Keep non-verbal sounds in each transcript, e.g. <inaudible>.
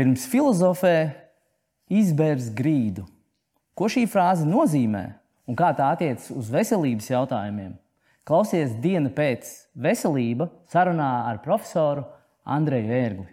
Pirms filozofē izbērs grīdu. Ko šī frāze nozīmē un kā tā attiecas uz veselības jautājumiem? Klausies diena pēc veselība sarunā ar profesoru Andreju Ērgli.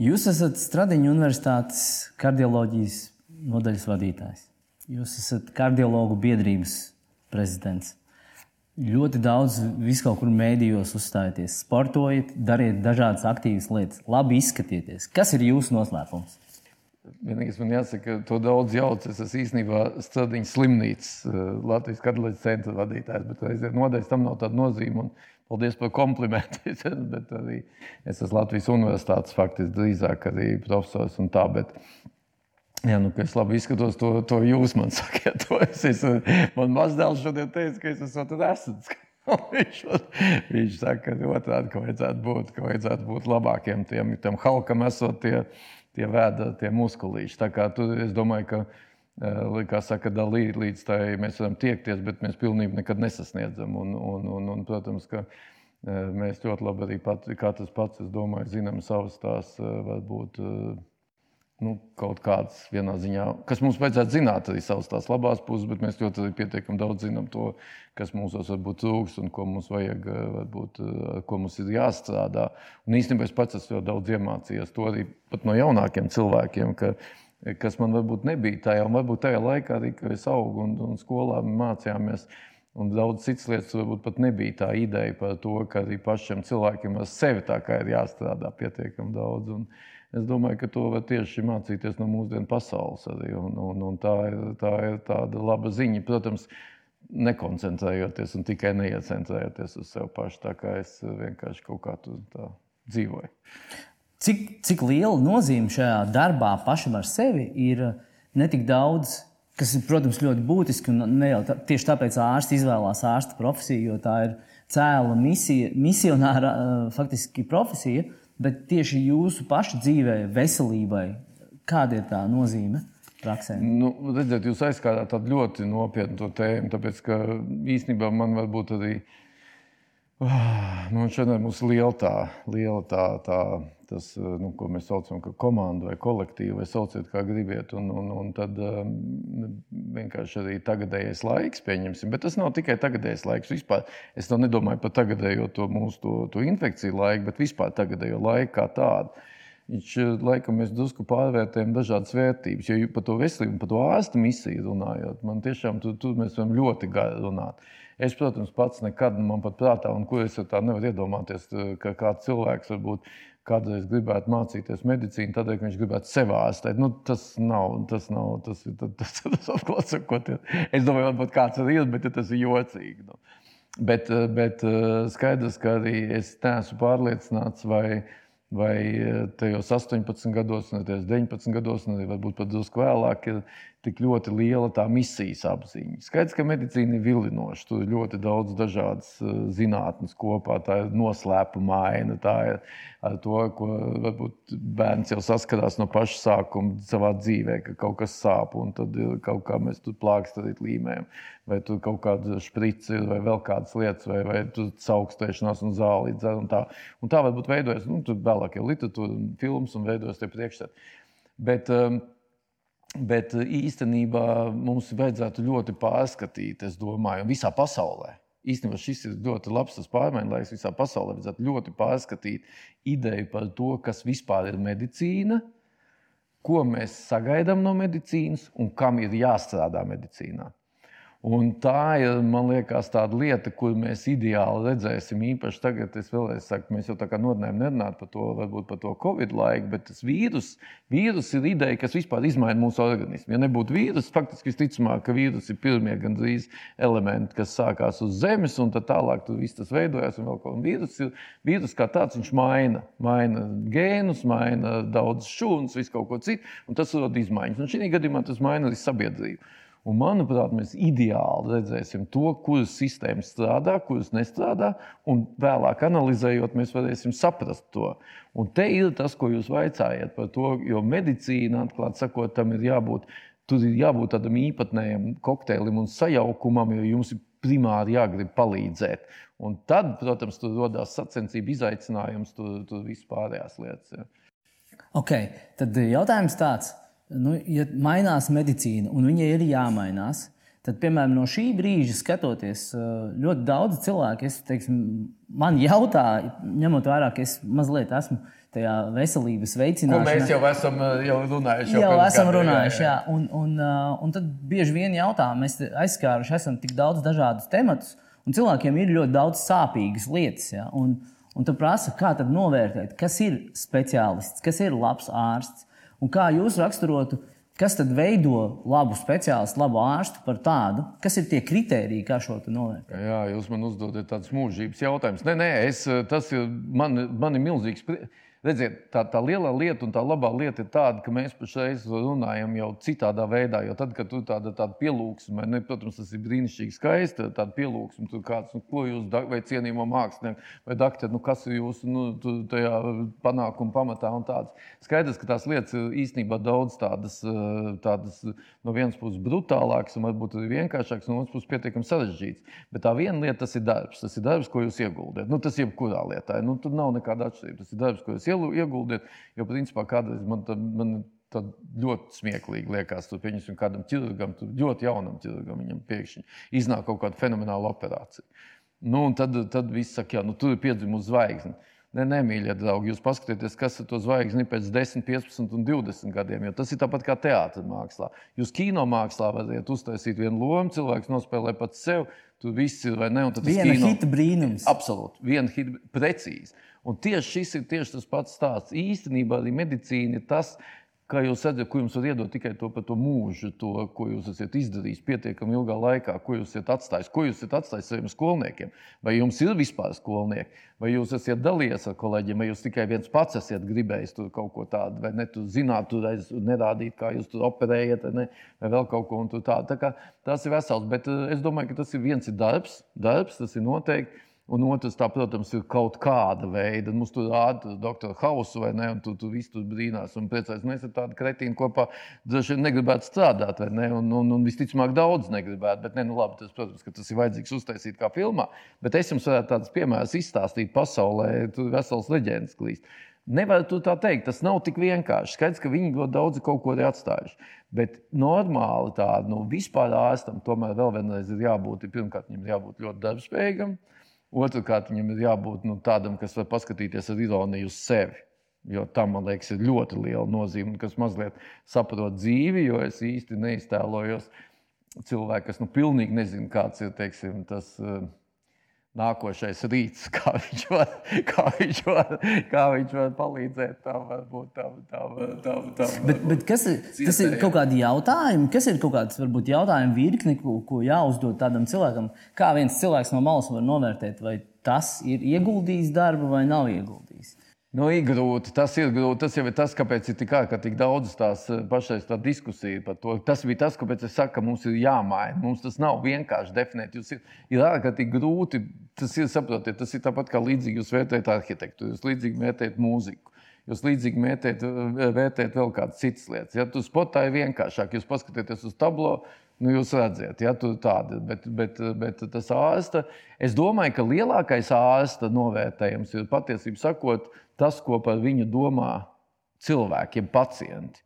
Jūs esat Stradiņu Universitātes kardioloģijas nodaļas vadītājs. Jūs esat kardiologu biedrības prezidents. Ļoti daudz viskaur kur mēdījos uzstājaties, sportojiet, dariet dažādas aktīvas lietas, labi izskatieties. Kas ir jūsu noslēpums? Vienīgais man jāsaka, to daudz jauc. Es esmu īstenībā Stradiņas slimnīcas eh, Latvijas kardioloģijas centra vadītājs, bet reizē nodaļas tam nav tāda nozīme. Un Paldies par komplimentu. <laughs> bet arī es esmu Latvijas universitātes faktiski drīzāk arī profesors un tā. Bet, Jā, nu, es labi izskatos, to, to jūs man sakiet. Es, es, man mazdēls šodien teica, ka es esmu resns. <laughs> viņš, viņš saka, ka otrādi, ka vajadzētu būt, ka vajadzētu būt labākiem. Tiem, tiem halkam esot tie, tie vēda, tie muskulīši. Tā kā tu, es domāju, ka kā saka, dalīt līdz tai mēs varam tiekties, bet mēs pilnībā nekad nesasniedzam. Un, un, un, un, protams, ka mēs ļoti labi arī pat, katrs pats, es domāju, zinām savas tās varbūt nu, kaut kādas vienā ziņā, kas mums vajadzētu zināt arī savas tās labās puses, bet mēs ļoti pietiekami daudz zinām to, kas mūsos varbūt trūks un ko mums vajag, varbūt, ko mums ir jāstrādā. Un īstenībā es pats esmu daudz iemācījies to arī no jaunākiem cilvēkiem, ka, uh, kas man varbūt nebija tajā, un varbūt tajā laikā arī, kad es augu un, un skolā mācījāmies. Un daudz citas lietas varbūt pat nebija tā ideja par to, ka arī pašam cilvēkam ar sevi tā kā ir jāstrādā pietiekami daudz. Un es domāju, ka to var tieši mācīties no mūsdienu pasaules arī. Un, un, un tā, ir, tā ir tāda laba ziņa. Protams, nekoncentrējoties un tikai neiecentrējoties uz sevi pašu. Tā kā es vienkārši kaut kā tā dzīvoju. Cik, cik liela nozīme šajā darbā pašam ar sevi ir ne tik daudz, kas ir, protams, ļoti būtiski. Ne jau tā, tieši tāpēc ārsts izvēlās ārsta profesiju, jo tā ir cēla misija, misionāra faktiski profesija, bet tieši jūsu paša dzīvē, veselībai, kāda ir tā nozīme? Praksē. Nu, redziet, jūs aizskārāt ļoti nopietnu tēmu, tāpēc ka īstenībā man varbūt arī nu, šodien mums liela tā, liela tā, tā tas, eh, nu, ko mēs saucam par komandu vai kolektīvu, vai sauciet, kā gribiet. Un, un, un tad um, vienkārši arī tagadējais laiks, pieņemsim. Bet tas nav tikai tagadējais laiks. Vispār es nedomāju par tagadējo to mūsu to, to infekciju laiku, bet vispār tagadējo laiku kā tādu. Viņš eh, laikam mēs drusku pārvērtējam dažādas vērtības. Jo par to veselību, par to ārstu misiju runājot, man tiešām tur, tur mēs varam ļoti gari runāt. Es, protams, pats nekad man pat prātā, un ko es tā nevaru iedomāties, ka kāds cilvēks varbūt kādreiz gribētu mācīties medicīnu, tādēļ, ka viņš gribētu sevi ārstēt. Nu, tas nav, tas nav, tas ir tas, tas, tas atklāts sakot. Es domāju, varbūt kāds ir ies, bet tas ir jocīgi. Nu. Bet, bet skaidrs, ka arī es neesmu pārliecināts, vai, vai tajos 18 gados, ne tajos 19 gados, ne varbūt pat drusku vēlāk, ir tik ļoti liela tā misijas apziņa. Skaidrs, ka medicīna ir vilinoša. Tur ir ļoti daudz dažādas eh, zinātnes kopā. Tā ir noslēpumaina, tā ir to, ko varbūt bērns jau saskarās no paša sākuma savā dzīvē, ka kaut kas sāp un tad kaut kā mēs tur plākstam līmējam. Vai tur kaut kāda sprica ir, vai vēl kādas lietas, vai, vai tur augstēšanās un zāli dzer. Un tā, un tā varbūt veidojas, nu, tur vēlāk jau literatūra un filmas un veidojas tie priekšstati. Bet, um, Bet eh, īstenībā mums vajadzētu ļoti pārskatīt, es domāju, visā pasaulē. Īstenībā šis ir ļoti labs pārmaiņu laiks. Visā pasaulē vajadzētu ļoti pārskatīt ideju par to, kas vispār ir medicīna, ko mēs sagaidām no medicīnas un kam ir jāstrādā medicīnā. Un tā ir, liekas, lieta, kur mēs ideāli redzēsim. Īpaši tagad, es vēlreiz saku, mēs jau tā kā nodinājām nerunāt par to, varbūt par to Covid laiku, bet tas vīrus, vīrus ir ideja, kas vispār izmaina mūsu organismu. Ja nebūtu vīrus, faktiski visticamāk, ka vīrus ir pirmie gandrīz elementi, kas sākās uz Zemes, un tālāk tur viss tas veidojās. Un un vīrus, ir, vīrus kā tāds, viņš maina, maina gēnus, maina daudz šūnas, visu kaut ko citu, un tas rada izmaiņas. Un šī gadījumā tas maina arī sabiedrību. Un, manuprāt, mēs ideāli redzēsim to, kuras sistēmas strādā, kuras nestrādā, un vēlāk analizējot, mēs varēsim saprast to. Un te ir tas, ko jūs vaicājat par to, jo medicīna, atklāti sakot, tam ir jābūt tur ir jābūt tādam īpatnējam kokteilim un sajaukumam, jo jums ir primāri jāgrib palīdzēt. Un tad, protams, tur radās sacensību izaicinājums, tur, tur vispārējās lietas. Ja. Okay, tad jautājums tāds, nu, ja mainās medicīna un viņai ir jāmainās, tad, piemēram, no šī brīža skatoties, ļoti daudz cilvēku teiksim, man jautā, ņemot vērā, ka es mazliet esmu tajā veselības veicināšanā. Ko mēs jau esam jau runājuši. Jau, jau esam gadu, runājuši, jā. jā. Un, un, un tad bieži vien jautā, mēs aizskāruši esam tik daudz dažādus tematus, un cilvēkiem ir ļoti daudz sāpīgas lietas. Jā. Un, un tu prasa, kā tad novērtēt, kas ir speciālists, kas ir labs ārsts, un kā jūs raksturotu, kas tad veido labu speciālistu, labu ārstu par tādu, kas ir tie kriteriji, kā šo novērtēt? Jā, jūs man uzdodat tādus mūžības jautājumus. Nē, nē, es, tas ir man, man ir milzīgs prieks Redziet, tā, tā lielā lieta un tā labā lieta ir tāda, ka mēs pašreiz runājam jau citādā veidā. Jo tad, kad tu tāda, tāda pielūgsme, ne, protams, tas ir brīnišķīgi skaisti, tāda pielūgsme, tur kāds, nu, ko jūs, vai cienījamo mākslinieku, vai doktori, nu, kas ir jūsu nu, tajā panākuma pamatā un tāds. Skaidrs, ka tās lietas ir īstenībā daudz tādas, tādas no vienas puses brutālākas un varbūt arī vienkāršākas, no otras puses pietiekami sarežģītas. Bet tā viena lieta, tas ir darbs, tas ir darbs, ko jūs ieguldat. Nu, tas jebkurā lietā, nu, tur nav nekāda atšķirība. Tas ir darbs, ko jūs ieguldiet. Jo, principā, kādreiz man, tā, man tad ļoti smieklīgi liekas, tur pieņemsim kādam ķirurgam, ļoti jaunam ķirurgam, viņam pēkšņi iznāk kaut kāda fenomenāla operācija. Nu, tad, tad viss saka, jā, nu, tur ir piedzimusi zvaigzne. Nē, nē, mīļie draugi, jūs paskatieties, kas ir to zvaigzni pēc 10, 15 un 20 gadiem. Tas ir tāpat kā teātris mākslā. Jūs kino mākslā varat uztaisīt vienu lomu, cilvēks nospēlē pats sev. Tur viss ir vai ne? Viena kino... hita brīnums. Absolūti, viena hita precīzi. Un tieši šis ir tieši tas pats stāsts. Īstenībā arī medicīna ir tas, kā jūs redzat, ko jums var iedot tikai to to mūžu, to, ko jūs esat izdarījis pietiekami ilgā laikā, ko jūs esat atstājis, ko jūs esat atstājis saviem skolniekiem. Vai jums ir vispār skolnieki, vai jūs esat dalījies ar kolēģiem, vai jūs tikai viens pats esat gribējis tur kaut ko tādu, vai ne, tu zināt, tur nerādīt, kā jūs tur operējat, vai, ne, vai vēl kaut ko tādu. Tā kā, tas ir vesels, bet eh, es domāju, ka tas ir viens ir darbs, darbs tas ir noteikti. Un otrs, tā, protams, ir kaut kāda veida. Mums tur rāda doktora Hausu, vai ne? Un tu, tu viss tur brīnās un priecājas. Mēs ar tādu kretīnu kopā droši vien negribētu strādāt, vai ne? Un, un, un visticamāk daudz negribētu. Bet, ne, nu labi, tas, protams, ka tas ir vajadzīgs uztaisīt kā filmā. Bet es jums varētu tādus piemērus izstāstīt pasaulē. Tur vesels leģendas klīst. Nevar tu tā teikt, tas nav tik vienkārši. Skaidrs, ka viņi ļoti daudz kaut ko ir atstājuši. Bet normāli tādu nu, vispār ārstam tomēr vēl vienreiz ir jābūt. Pirmkārt, viņam jābūt ļoti darbspējīgam. Otrakārt, viņam ir jābūt nu, tādam, kas var paskatīties ar ironiju uz sevi. Jo tam, man liekas, ir ļoti liela nozīme, kas mazliet saprot dzīvi, jo es īsti neiztēlojos cilvēku, kas nu, pilnīgi nezina, kāds ir teiksim, tas. Uh, nākošais rīts, <laughs> kā viņš var, kā viņš var, kā viņš var palīdzēt tam, varbūt tam, tam, tam, tam bet, bet kas ir, tas ir kaut kādi jautājumi, kas ir kaut kāds, varbūt, jautājumu virkni, ko, ko jāuzdod tādam cilvēkam, kā viens cilvēks no malas var novērtēt, vai tas ir ieguldījis darbu vai nav ieguldījis. Nu, ir grūti. Tas ir grūti. Tas jau ir tas, kāpēc ir tik ārkārtīgi daudz tās eh, pašais tā diskusija par to. Tas bija tas, kāpēc es saku, ka mums ir jāmaina. Mums tas nav vienkārši definēt. Jūs ir, ir ārkārtīgi grūti. Tas ir, saprotiet, tas ir tāpat kā līdzīgi jūs vērtējat arhitektūru, jūs līdzīgi vērtējat mūziku. Jūs līdzīgi eh, vērtējat vēl kādas citas lietas. Ja tu spotā ir vienkāršāk, jūs paskatieties uz tablo, Nu, jūs redzat, ja tur tāda, bet, bet, bet tas ārsta, es domāju, ka lielākais ārsta novērtējums ir patiesībā sakot, tas, ko par viņu domā cilvēki, pacienti.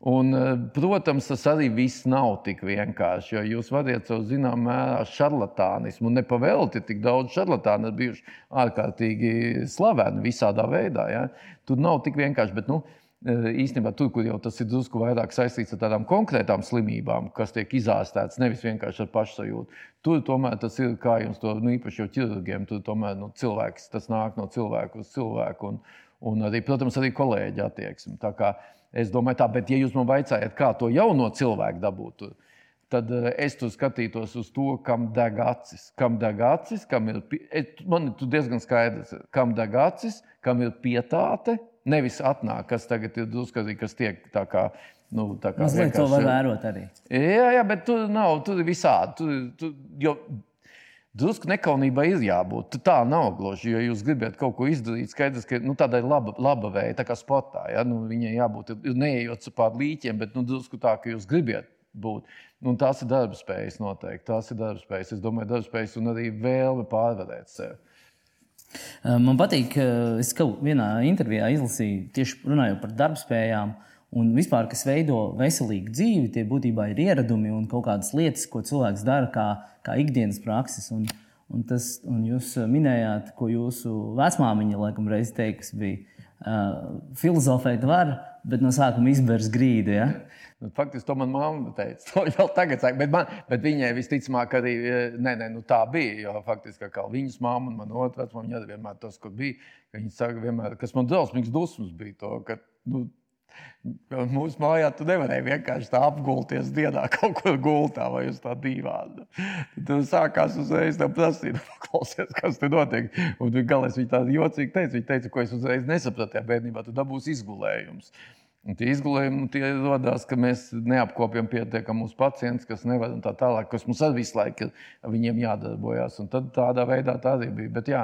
Un, eh, protams, tas arī viss nav tik vienkārši, jo jūs varat jau zināmā mērā šarlatānismu, nepavēlti tik daudz šarlatānu ir bijuši ārkārtīgi slaveni visādā veidā. Ja? Tur nav tik vienkārši, bet nu, eh, īstenībā tur, kur jau tas ir drusku vairāk saistīts ar tādām konkrētām slimībām, kas tiek izārstētas nevis vienkārši ar pašsajūtu. Tur tomēr tas ir kā jums to nu, īpaši jau ķirurgiem, tur tomēr nu, cilvēks, tas nāk no cilvēka uz cilvēku. Un, un arī, protams, arī kolēģi attieksmi. Es domāju, tā, bet, ja jūs man vaicājat, kā to jauno cilvēku dabūt, tad eh, es tur skatītos uz to, kam deg acis. Kam deg acis, kam ir, man ir diezgan skaidrs, kam deg acis, kam ir pietāte. Nevis atnāk, kas tagad ir drusku, kas tiek tā kā. Nu, tā kā Mazliet to var vērot arī. Jā, jā bet tur nav, tur ir visādi. Tur, tur, jo Drusku nekaunībai ir jābūt. Tā nav gluži. Ja jūs gribat kaut ko izdarīt, skaidrs, ka nu, tāda ir laba, laba veida, tā kā sportā. Ja? Nu, viņai jābūt neejot pār līķiem, bet nu, drusku tā, ka jūs gribat būt. Un tās ir darba spējas noteikti. Tās ir darba spējas. Es domāju, darba spējas un arī vēlme pārvarēt sevi. Man patīk, ka es kaut vienā intervijā izlasīju tieši runājot par darbspējām. Un vispār, kas veido veselīgu dzīvi, tie būtībā ir ieradumi un kaut kādas lietas, ko cilvēks dara kā, kā ikdienas prakses. Un, un, tas, un jūs minējāt, ko jūsu vecmāmiņa laikam reiz teiks, bija uh, filozofēt var, bet no sākuma izbērs grīdu. Ja? Nu, faktiski to man mamma teica. <laughs> To jau tagad saka, bet, man, bet viņai visticamāk arī nē, nē, nu, tā bija. Jo faktiski kā viņas mamma un man otrā vecmāmiņa arī vienmēr tas, kur bija. Viņa saka, vienmēr, kas man drausmīgs dusmas bija to, ka, nu, Mūsu mājā tu nevarēji vienkārši tā apgulties dienā <laughs> kaut kur gultā vai uz tā dīvāna. Tad sākās uzreiz tā prasīt, <laughs> klausies, kas te notiek. Un galā viņa tādu jocīgi teica, viņa teica, ko es uzreiz nesapratu tajā bērnībā, tad dabūs izgulējums. Un tie izgulējumi tie radās, ka mēs neapkopjam pietiekami mūsu pacientus, kas nevar un tā tālāk, kas mums arī visu laiku viņiem jādarbojas. Un tad tādā veidā tā arī bija. Bet, jā,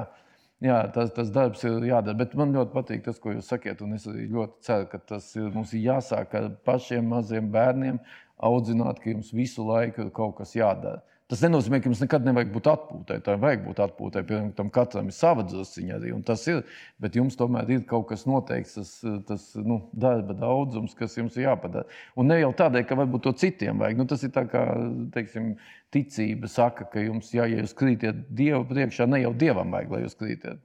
jā, tas, tas darbs ir jādara. Bet man ļoti patīk tas, ko jūs sakiet. Es ļoti ceru, ka tas ir, mums ir jāsāk ar pašiem maziem bērniem audzināt, ka jums visu laiku ir kaut kas jādara. Tas nenozīmē, ka jums nekad nevajag būt atpūtai. Tā vajag būt atpūtai. Piemēram, katram ir sava drusciņa arī. Tas ir. Bet jums tomēr ir kaut kas noteikts, tas, tas nu, darba daudzums, kas jums ir jāpadara. Un ne jau tādēļ, ka varbūt to citiem vajag. Nu, tas ir tā kā teiksim, ticība saka, ka jums, jā, ja jūs krītiet Dieva priekšā, ne jau Dievam vajag, lai jūs krītiet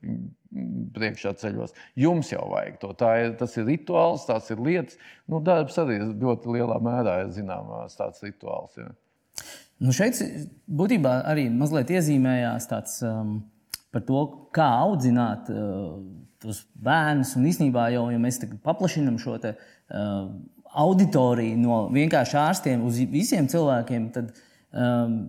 priekšā ceļos. Jums jau vajag to. Ir, tas ir rituāls, tās ir lietas. Nu, darbs arī ļoti lielā mērā ir zināms tāds rituāls. Jā. Nu šeit būtībā arī mazliet iezīmējās tāds um, par to, kā audzināt uh, tos bērnus. Un īstenībā jau, ja mēs paplašinām šo te, uh, auditoriju no vienkārši ārstiem uz visiem cilvēkiem, tad um,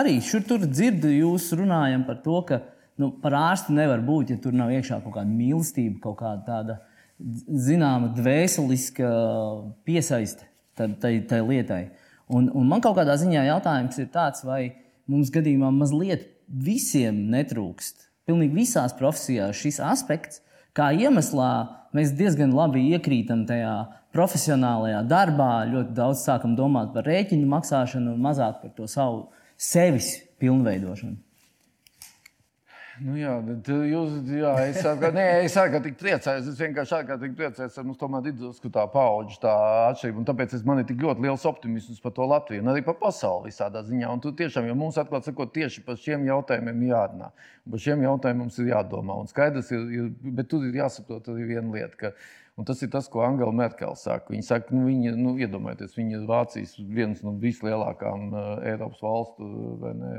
arī šur tur dzirdu jūs runājam par to, ka nu, par ārstu nevar būt, ja tur nav iekšā kaut kāda mīlestība, kaut kāda tāda zināma dvēseliska piesaiste tai, tai, tai lietai. Un, un man kaut kādā ziņā jautājums ir tāds, vai mums gadījumā mazliet visiem netrūkst. Pilnīgi visās profesijās šis aspekts, kā iemeslā, mēs diezgan labi iekrītam tajā profesionālajā darbā, ļoti daudz sākam domāt par rēķinu maksāšanu un mazāk par to savu sevis pilnveidošanu. Nu jā, jūs, jā, es ārkārtīgi priecājos. Es vienkārši ārkārtīgi priecājos, ka mums tomēr ir tā paudžu tā atšķirība. Tāpēc es, man ir tik ļoti liels optimisms par to Latviju un arī par pasauli visādā ziņā. Un tu tiešām, jo mums atklāt sakot, tieši par šiem jautājumiem jārunā. Par šiem jautājumiem mums ir jādomā. Un skaidrs ir, ir bet tur ir jāsaprot arī viena lieta. Ka, Un tas ir tas, ko Angela Merkele saka. Viņa saka, nu, viņa, nu, iedomājieties, viņa ir Vācijas viens no vislielākajām uh, Eiropas valstu ne,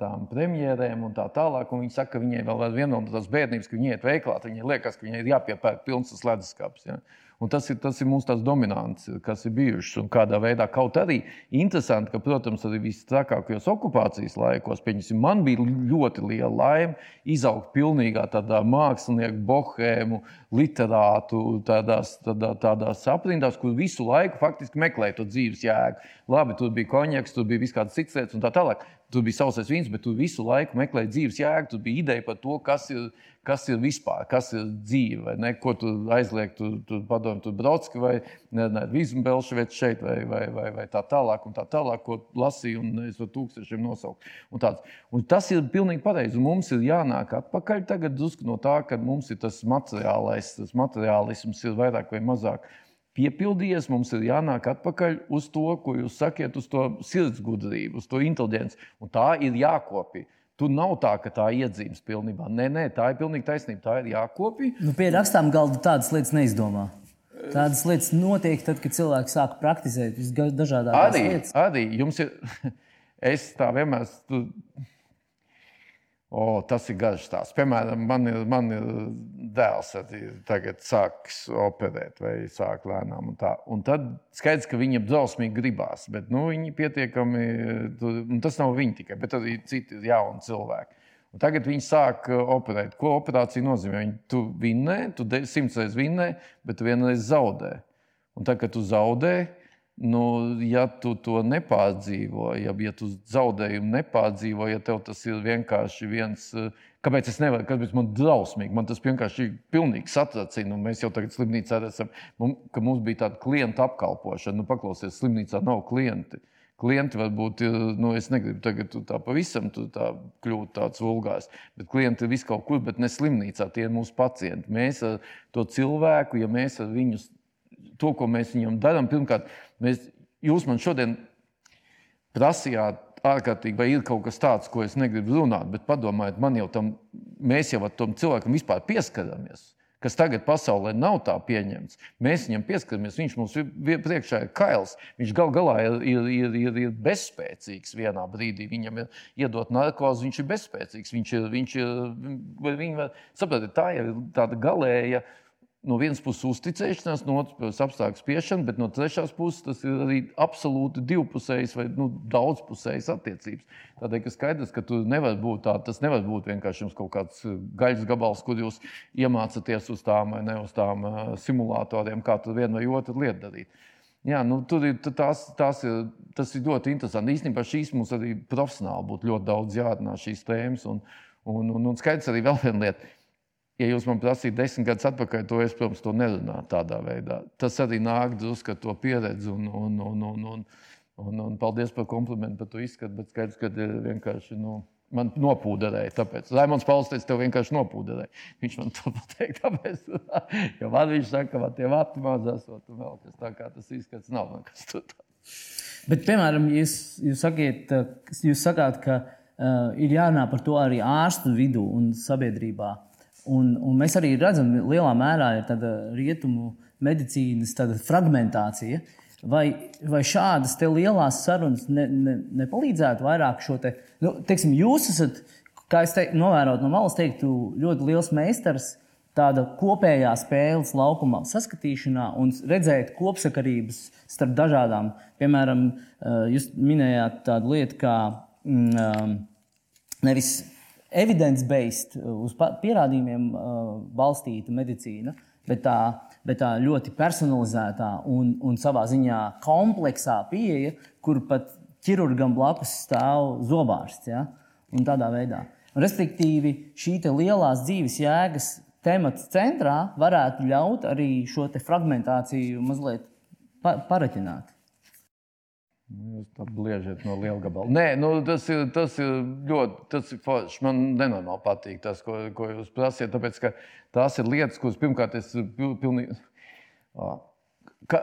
tām premjerēm un tā tālāk. Un viņa saka, ka viņai vēl ir viena no tās bērnības, ka viņai iet veiklā, viņai liekas, ka viņai ir jāpiepērk pilns tas leduskapis. Ja? Un tas ir, tas ir mūsu tās dominants, kas ir bijušas. Un kādā veidā kaut arī interesanti, ka, protams, arī visstrakākajos okupācijas laikos, pieņemsim, man bija ļoti liela laime izaugt pilnīgā tādā mākslinieku, bohēmu, literātu, tādās, tādā, tādās aprindās, kur visu laiku faktiski meklēja to dzīves jēgu. Labi, tur bija konjaks, tur bija visādas citas lietas un tā tālāk. Tur bija sausais vīns, bet tu visu laiku meklēji dzīves jēgu. Tur bija ideja par to, kas ir kas ir vispār, kas ir dzīve, ne? ko tu aizliek, tu, tu padomā, tu brauc vai Vīsbelšvets šeit, vai, vai, vai, vai tā tālāk, un tā tālāk, ko lasīju, un es to tūkstošiem nosaucu. Un tāds. un tas ir pilnīgi pareizi. Mums ir jānāk atpakaļ tagad no tā, ka mums ir tas materiālais, tas materiālisms ir vairāk vai mazāk piepildījies, mums ir jānāk atpakaļ uz to, ko jūs sakiet, uz to sirdsgudrību, uz to inteligenci. Un tā ir jākopja. Tur nav tā, ka tā iedzīves pilnībā. Nē, nē, tā ir pilnīgi taisnība. Tā ir jākopja. Nu, pie rakstām galda tādas lietas neizdomā. Tādas lietas notiek tad, kad cilvēks sāk praktizēt visdažādākās arī, lietas. Arī jums ir. <laughs> Es tā vienmēr. Tu, O, tas ir garš stāsts. Piemēram, man ir, man ir dēls, kas sāks operēt vai sāk lēnām. Un, tā. un tad skaidrs, ka viņam drausmīgi gribās. Bet nu, viņi pietiekami, tas nav viņi tikai, bet arī citi jauni cilvēki. Un tagad viņi sāk operēt. Ko operācija nozīmē? Viņi, tu vinnē, tu simts reizes vinnē, bet tu vienreiz zaudē. Un tad, kad tu zaudē, Nu, ja tu to nepārdzīvo, ja, ja tu zaudējumu nepārdzīvo, ja tev tas ir vienkārši viens eh, Kāpēc es nevaru, kāpēc man drausmīgi, man tas vienkārši ir pilnīgi satracina. Mēs jau tagad slimnīcā esam, ka mums bija tāda klienta apkalpošana. Nu, paklausies, slimnīcā nav klienti. Klienti varbūt, nu, es negribu tagad tā pavisam tā kļūt tāds vulgārs, bet klienti ir vis kaut kur, bet ne slimnīcā, tie ir mūsu pacienti. Mēs ar to cilvēku, ja mēs ar viņu, to, ko mēs viņam darām, pirmkārt, mēs, jūs man šodien prasījāt ārkārtīgi, vai ir kaut kas tāds, ko es negribu runāt, bet padomājiet, man jau tam, mēs jau ar tam cilvēkam vispār pieskaramies. Kas tagad pasaulē nav tā pieņemts. Mēs viņam pieskaramies, viņš mums priekšā ir kails. Viņš gal galā ir, ir, ir, ir, ir bezspēcīgs vienā brīdī. Viņam ir iedot narkozi, viņš ir bezspēcīgs. Viņš ir, viņš ir, viņi var, saprotiet, tā ir tāda galēja no vienas puses uzticēšanās, no otras puses apstākļu spiešana, bet no trešās puses tas ir arī absolūti divpusējs vai nu, daudzpusējs attiecības. Tādēļ, ka skaidrs, ka nevar tā, tas nevar būt vienkārši kaut kāds uh, gaļas gabals, kur jūs iemācāties uz tām vai ne uz tām uh, simulatoriem, kā tu vienu vai otru lietu darīt. Jā, nu, tur ir, tās, tās ir, tas ir ļoti interesanti. Īstenībā šīs mums arī profesionāli būtu ļoti daudz jārunā šīs tēmas. Un, un, un, un skaidrs arī vēl viena lieta Ja jūs man prasītu desmit gadus atpakaļ, to es, protams, to nerunātu tādā veidā. Tas arī nāk drusku ar to pieredzi. Un, un, un, un, un, un, un paldies par komplimentu par to izskatu, bet skaidrs, ka vienkārši. Nu, Man nopūderēja. Tāpēc Raimons Pauls teica, tev vienkārši nopūderēja. Viņš man to <laughs> pateica, tāpēc, jo man viņš saka, ka man tie vati mazās, un vēl kas tā kā tas izskats nav nekas tāds. Bet, piemēram, jūs, jūs, sakiet, jūs sakāt, ka uh, ir jārunā par to arī ārstu vidū un sabiedrībā. Un, un mēs arī redzam, ka lielā mērā ir tāda rietumu medicīnas tāda fragmentācija. Vai, vai šādas lielas sarunas ne, ne, nepalīdzētu vairāk šo te, nu, teiksim, jūs esat, kā es teiktu, novērot no malas, teiktu, ļoti liels meistars tāda kopējā spēles laukuma saskatīšanā un redzēt kopsakarības starp dažādām. Piemēram, eh, jūs minējāt tādu lietu kā mm, nevis evidence-based, uh, uz pierādījumiem uh, balstīta medicīna, bet tā, bet tā ļoti personalizētā un, un savā ziņā kompleksā pieeja, kur pat ķirurgam blakus stāv zobārsts. Ja? Un tādā veidā. Respektīvi, šī lielās dzīves jēgas temats centrā varētu ļaut arī šo fragmentāciju mazliet pa paraķināt. Nu, jūs tā bliežat no liela gabala. Nē, nu, tas, ir, tas ir ļoti tas ir forši. Man nenormāli patīk tas, ko, ko jūs prasiet. Tāpēc, ka tās ir lietas, kuras pirmkārt es pilnīgi. Ka,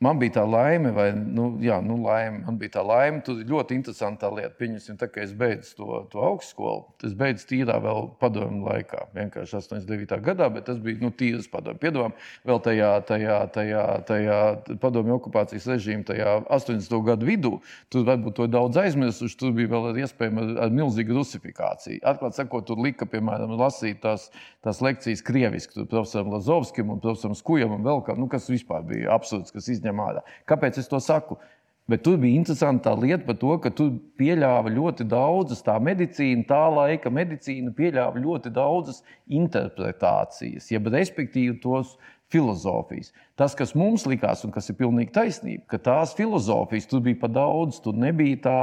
Man bija tā laime, vai nu, jā, nu, laime. Man bija tā laime. Tur ļoti interesanta lieta. Pieņemsim, tā, ka es beidzu to, to augstskolu. Es beidzu tīrā vēl padomu laikā. Vienkārši 89. gadā, bet tas bija nu, tīrs padomu. Piedomām, vēl tajā, tajā, tajā, tajā padomu okupācijas režīmā, tajā 80. gadu vidū. Tur varbūt to daudz aizmirsuši. Tur bija vēl iespējama ar, ar milzīgu rusifikāciju. Atklāti sakot, tur lika, piemēram, lasīt tās, tās lekcijas krieviski. Tur profesoram Lazovskim un profesoram Skujam un vēl kā, nu, kas vispār bija absurds, kas izņem ņem ārā. Kāpēc es to saku? Bet tur bija interesanti tā lieta par to, ka tu pieļāva ļoti daudzas, tā medicīna, tā laika medicīna pieļāva ļoti daudzas interpretācijas, jeb respektīvi tos filozofijas. Tas, kas mums likās, un kas ir pilnīgi taisnība, ka tās filozofijas tur bija pa daudz, tur nebija tā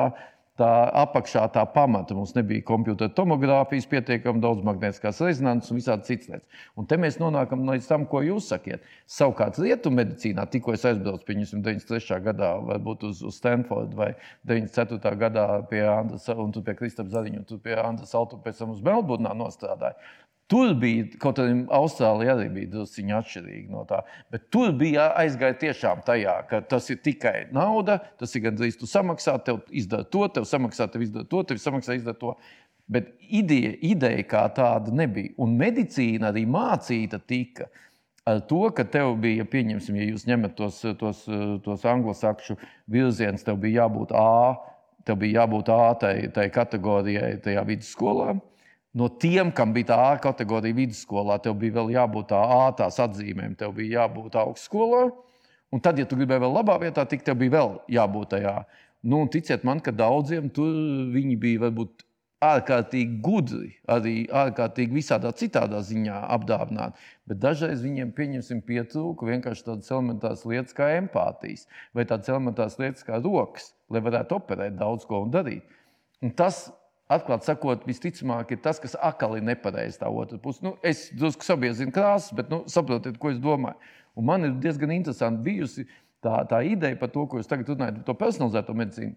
tā apakšā tā pamata. Mums nebija kompjutora tomogrāfijas, pietiekami daudz magnētiskās rezonances un visādi citas lietas. Un te mēs nonākam līdz tam, ko jūs sakiet. Savukārt, rietumu medicīnā, tikko es aizbraucu pie 93. gadā, varbūt uz, uz Stanfordu vai 94. gadā pie Andras un pie Kristapa Zariņa, un pie Andras Altu pēc tam uz Melburnā nostrādāju. Tur bija, kaut arī Austrālija arī bija drusku atšķirīga no tā, bet tur bija aizgāja tiešām tajā, ka tas ir tikai nauda, tas ir gandrīz tu samaksā, tev izdara to, tev samaksā, tev izdara to, tev samaksā, izdara to. Bet ideja, ideja kā tāda nebija. Un medicīna arī mācīta tika ar to, ka tev bija, pieņemsim, ja jūs ņemat tos, tos, tos anglosakšu virzienus, tev bija jābūt A, tev bija jābūt A tai, tai kategorijai, tajā vidusskolā no tiem, kam bija tā A kategorija vidusskolā, tev bija vēl jābūt tā A tās atzīmēm, tev bija jābūt augstskolā. Un tad, ja tu gribēji vēl labā vietā, tik tev bija vēl jābūt tajā. Nu, ticiet man, ka daudziem tur viņi bija varbūt ārkārtīgi gudri, arī ārkārtīgi visādā citādā ziņā apdāvināti. Bet dažreiz viņiem, pieņemsim, pietrūka vienkārši tādas elementāras lietas kā empātijas vai tādas elementāras lietas kā rokas, lai varētu operēt daudz ko un darīt. Un tas atklāti sakot, visticamāk, ir tas, kas akali nepareizi tā otra puse. Nu, es drusku sabiezinu krāsas, bet nu, saprotiet, ko es domāju. Un man ir diezgan interesanti bijusi tā, tā ideja par to, ko jūs tagad runājat, par to personalizēto medicīnu.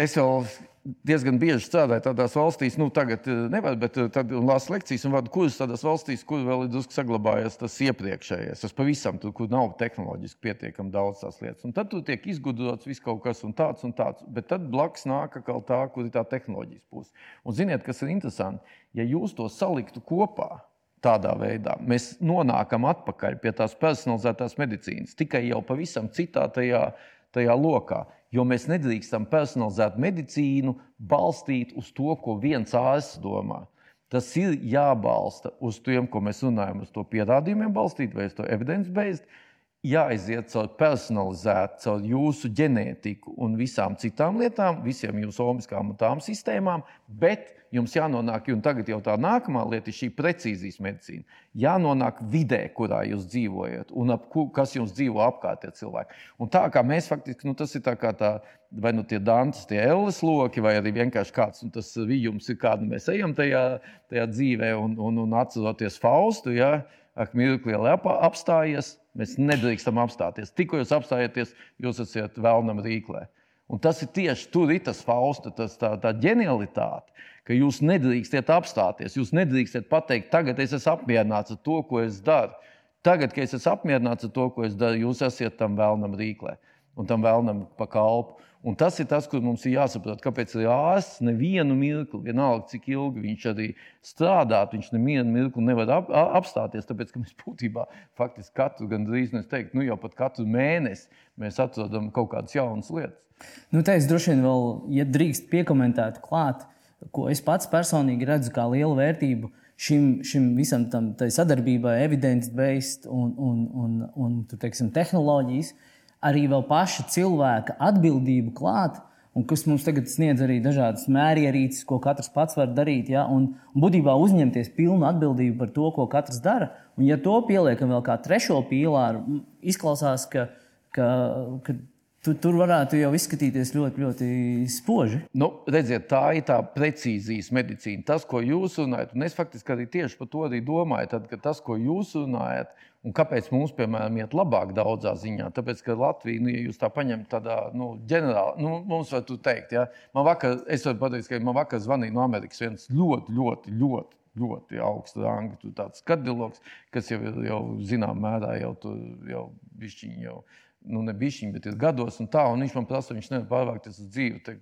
Es jau diezgan bieži strādāju tādās valstīs, nu, tagad eh, nevaru, bet eh, tad lasu lekcijas un vadu kursus tādās valstīs, kur vēl ir drusku saglabājies tas iepriekšējais. Tas pavisam tur, kur nav tehnoloģiski pietiekami daudz tās lietas. Un tad tur tiek izgudrots viss kaut kas un tāds un tāds. Bet tad blakus nāk atkal tā, kur ir tā tehnoloģijas puse. Un ziniet, kas ir interesanti? Ja jūs to saliktu kopā, Tādā veidā mēs nonākam atpakaļ pie tās personalizētās medicīnas, tikai jau pavisam citā tajā, tajā lokā. Jo mēs nedrīkstam personalizēt medicīnu, balstīt uz to, ko viens ārsts domā. Tas ir jābalsta uz tiem, ko mēs runājam, uz to pierādījumiem balstīt vai uz to evidence-based jāaiziet caur personalizētu, caur jūsu ģenētiku un visām citām lietām, visiem jūsu omiskām un tām sistēmām, bet jums jānonāk, un tagad jau tā nākamā lieta ir šī precīzijas medicīna. Jānonāk vidē, kurā jūs dzīvojat, un ap, kas jums dzīvo apkārt, tie cilvēki. Un tā kā mēs faktiski, nu, tas ir tā kā tā, vai nu tie dantas, tie elles loki, vai arī vienkārši kāds nu, tas vījums ir, kādu mēs ejam tajā, tajā dzīvē, un, un, un atceroties Faustu, ja, ak, mirkli apstājies Mēs nedrīkstam apstāties. Tikko jūs apstājieties, jūs esat vēlnam rīklē. Un tas ir tieši tur, ir tas fausta, tas, tā, tā ģenialitāte, ka jūs nedrīkstat apstāties. Jūs nedrīkstat pateikt, tagad es esmu apmierināts ar to, ko es daru. Tagad, kad es esmu apmierināts ar to, ko es daru, jūs esat tam vēlnam rīklē un tam vēlnam pa kalpu. Un tas ir tas, kur mums ir jāsaprot, kāpēc ārsts nevienu mirkli, vienalga cik ilgi viņš arī strādāt, viņš nevienu mirkli nevar ap, apstāties. Tāpēc, mēs būtībā faktiski katru, gan drīz nu, nu, jau pat katru mēnesi mēs atrodam kaut kādas jaunas lietas. Nu, tā es droši vien vēl, ja drīkst piekomentēt klāt, ko es pats personīgi redzu kā lielu vērtību šim, šim visam tam sadarbībai, evidence-based un, un, un, un, un teiksim, tehnoloģijas. Uh, arī paša cilvēka atbildību klāt. Un kas mums tagad sniedz arī dažādas mērierīces, ko katrs pats var darīt. Ja? Un, un būtībā uzņemties pilnu atbildību par to, ko katrs dara. Un, ja to pieliekam vēl kā trešo pīlāru, izklausās, ka, ka, ka Tu, tur varētu jau izskatīties ļoti, ļoti spoži. Nu, redziet, tā ir tā precīzijas medicīna. Tas, ko jūs runājat, un es faktiski arī tieši par to arī domāju, tad, tas, ko jūs runājat, un kāpēc mums, piemēram, iet labāk daudzā ziņā. Tāpēc, ka Latvija, nu, ja jūs tā paņemat tādā nu, ģenerāli, nu, mums var teikt, ja? man vakar, es varu pateikt, ka man vakar zvanīja no Amerikas viens ļoti, ļoti, ļoti ļoti. Tur tāds kardiologs, kas jau, jau zinām, mērā jau tur jau bišķiņi jau nu, ne bišķiņi, bet ir gados un tā. Un viņš man prasa, viņš nevar pārvākties uz dzīvi. Te,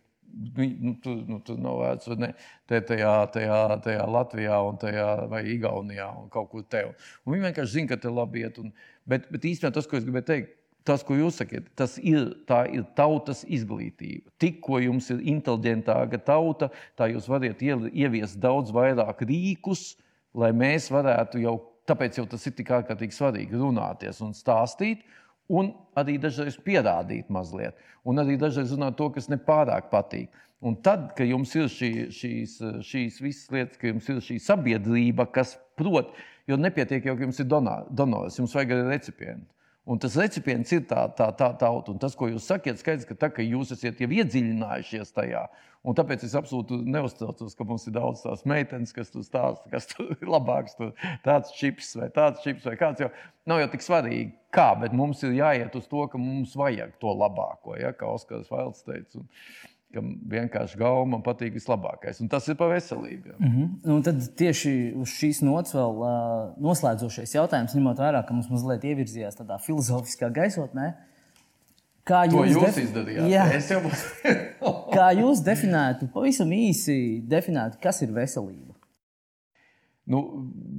nu, nu, tur, nu, tur nav vērts, ne? Te, tajā, tajā, tajā Latvijā, tajā, vai Igaunijā, un kaut kur te. Un viņi vienkārši zina, ka te labi iet. Un, bet, bet īstenībā tas, ko es gribēju teikt, tas, ko jūs sakat, tas ir, ir tautas izglītība. Tikko jums ir inteliģentāka tauta, tā jūs varat ieviest daudz vairāk rīkus, lai mēs varētu jau, tāpēc jau tas ir tik ārkārtīgi svarīgi runāties un stāstīt un arī dažreiz pierādīt mazliet, un arī dažreiz runāt to, kas nepārāk patīk. Un tad, kad jums ir šī, šīs, šīs visas lietas, ka jums ir šī sabiedrība, kas prot, jo nepietiek jau, ka jums ir donors, jums vajag arī recipientu. Un tas recipients ir tā, tā, tā tauta. Un tas, ko jūs sakat, skaidrs, ka, tā, ka jūs esat jau iedziļinājušies tajā. Un tāpēc es absolūti neuztraucos, ka mums ir daudz tās meitenes, kas tur stāsta, kas tur ir labāks. Tur tāds čips vai tāds čips vai kāds. Jau nav jau tik svarīgi, kā, bet mums ir jāiet uz to, ka mums vajag to labāko, ja, kā Oskars Vailds teica. Un, kam vienkārši gauja, man patīk vislabākais. Un tas ir par veselību. Mm -hmm. Un tad tieši uz šīs nots vēl uh, noslēdzošais jautājums, ņemot vērā, ka mums mazliet ievirzījās tādā filozofiskā gaisotnē. Kā jūs, jūs defi... izdarījāt? Jā. Jau kā jūs definētu, pavisam īsi definētu, kas ir veselība? Nu,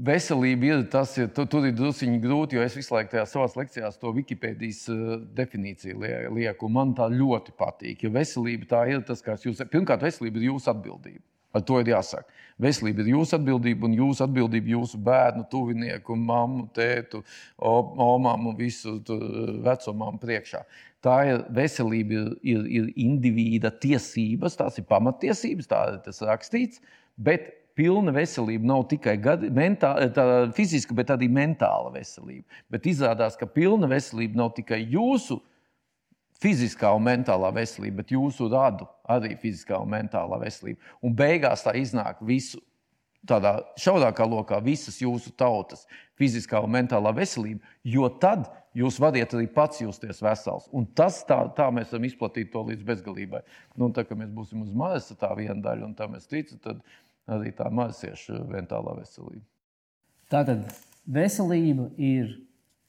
veselība ir tas, ir, tu, tur ir druskuļi grūti, jo es visu laiku tajā savā lekcijā to Wikipēdijas uh, definīciju lieku. Man tā ļoti patīk. Jo veselība tā ir tas, kas jūs. Pirmkārt, veselība ir jūsu atbildība. Ar to ir jāsaka. Veselība ir jūsu atbildība, un jūsu atbildība jūsu bērnu, tuvinieku, mammu, tētu, omām un visu vecumam priekšā. Tā ir veselība, ir, ir, ir indivīda tiesības, tās ir pamatiesības, tā ir tas rakstīts. Bet pilna veselība nav tikai mentāla, tā, fiziska, bet arī mentāla veselība. Bet izrādās, ka pilna veselība nav tikai jūsu fiziskā un mentālā veselība, bet jūsu radu arī fiziskā un mentālā veselība. Un beigās tā iznāk visu. Tādā šaurākā lokā visas jūsu tautas fiziskā un mentālā veselība, jo tad jūs varat arī pats justies vesels. Un tas tā, tā mēs varam izplatīt to līdz bezgalībai. Nu, tā kā mēs būsim uz Marsa, tā viena daļa, un tam es ticu, tad arī tā marsiešu mentālā veselība. Tātad veselība ir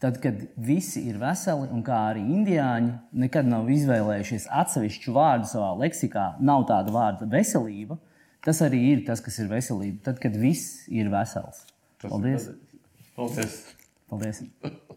Tad, kad visi ir veseli, un kā arī indiāņi nekad nav izvēlējušies atsevišķu vārdu savā leksikā, nav tāda vārda veselība, tas arī ir tas, kas ir veselība. Tad, kad viss ir vesels. Tas Paldies! ir Paldies! Paldies. <laughs>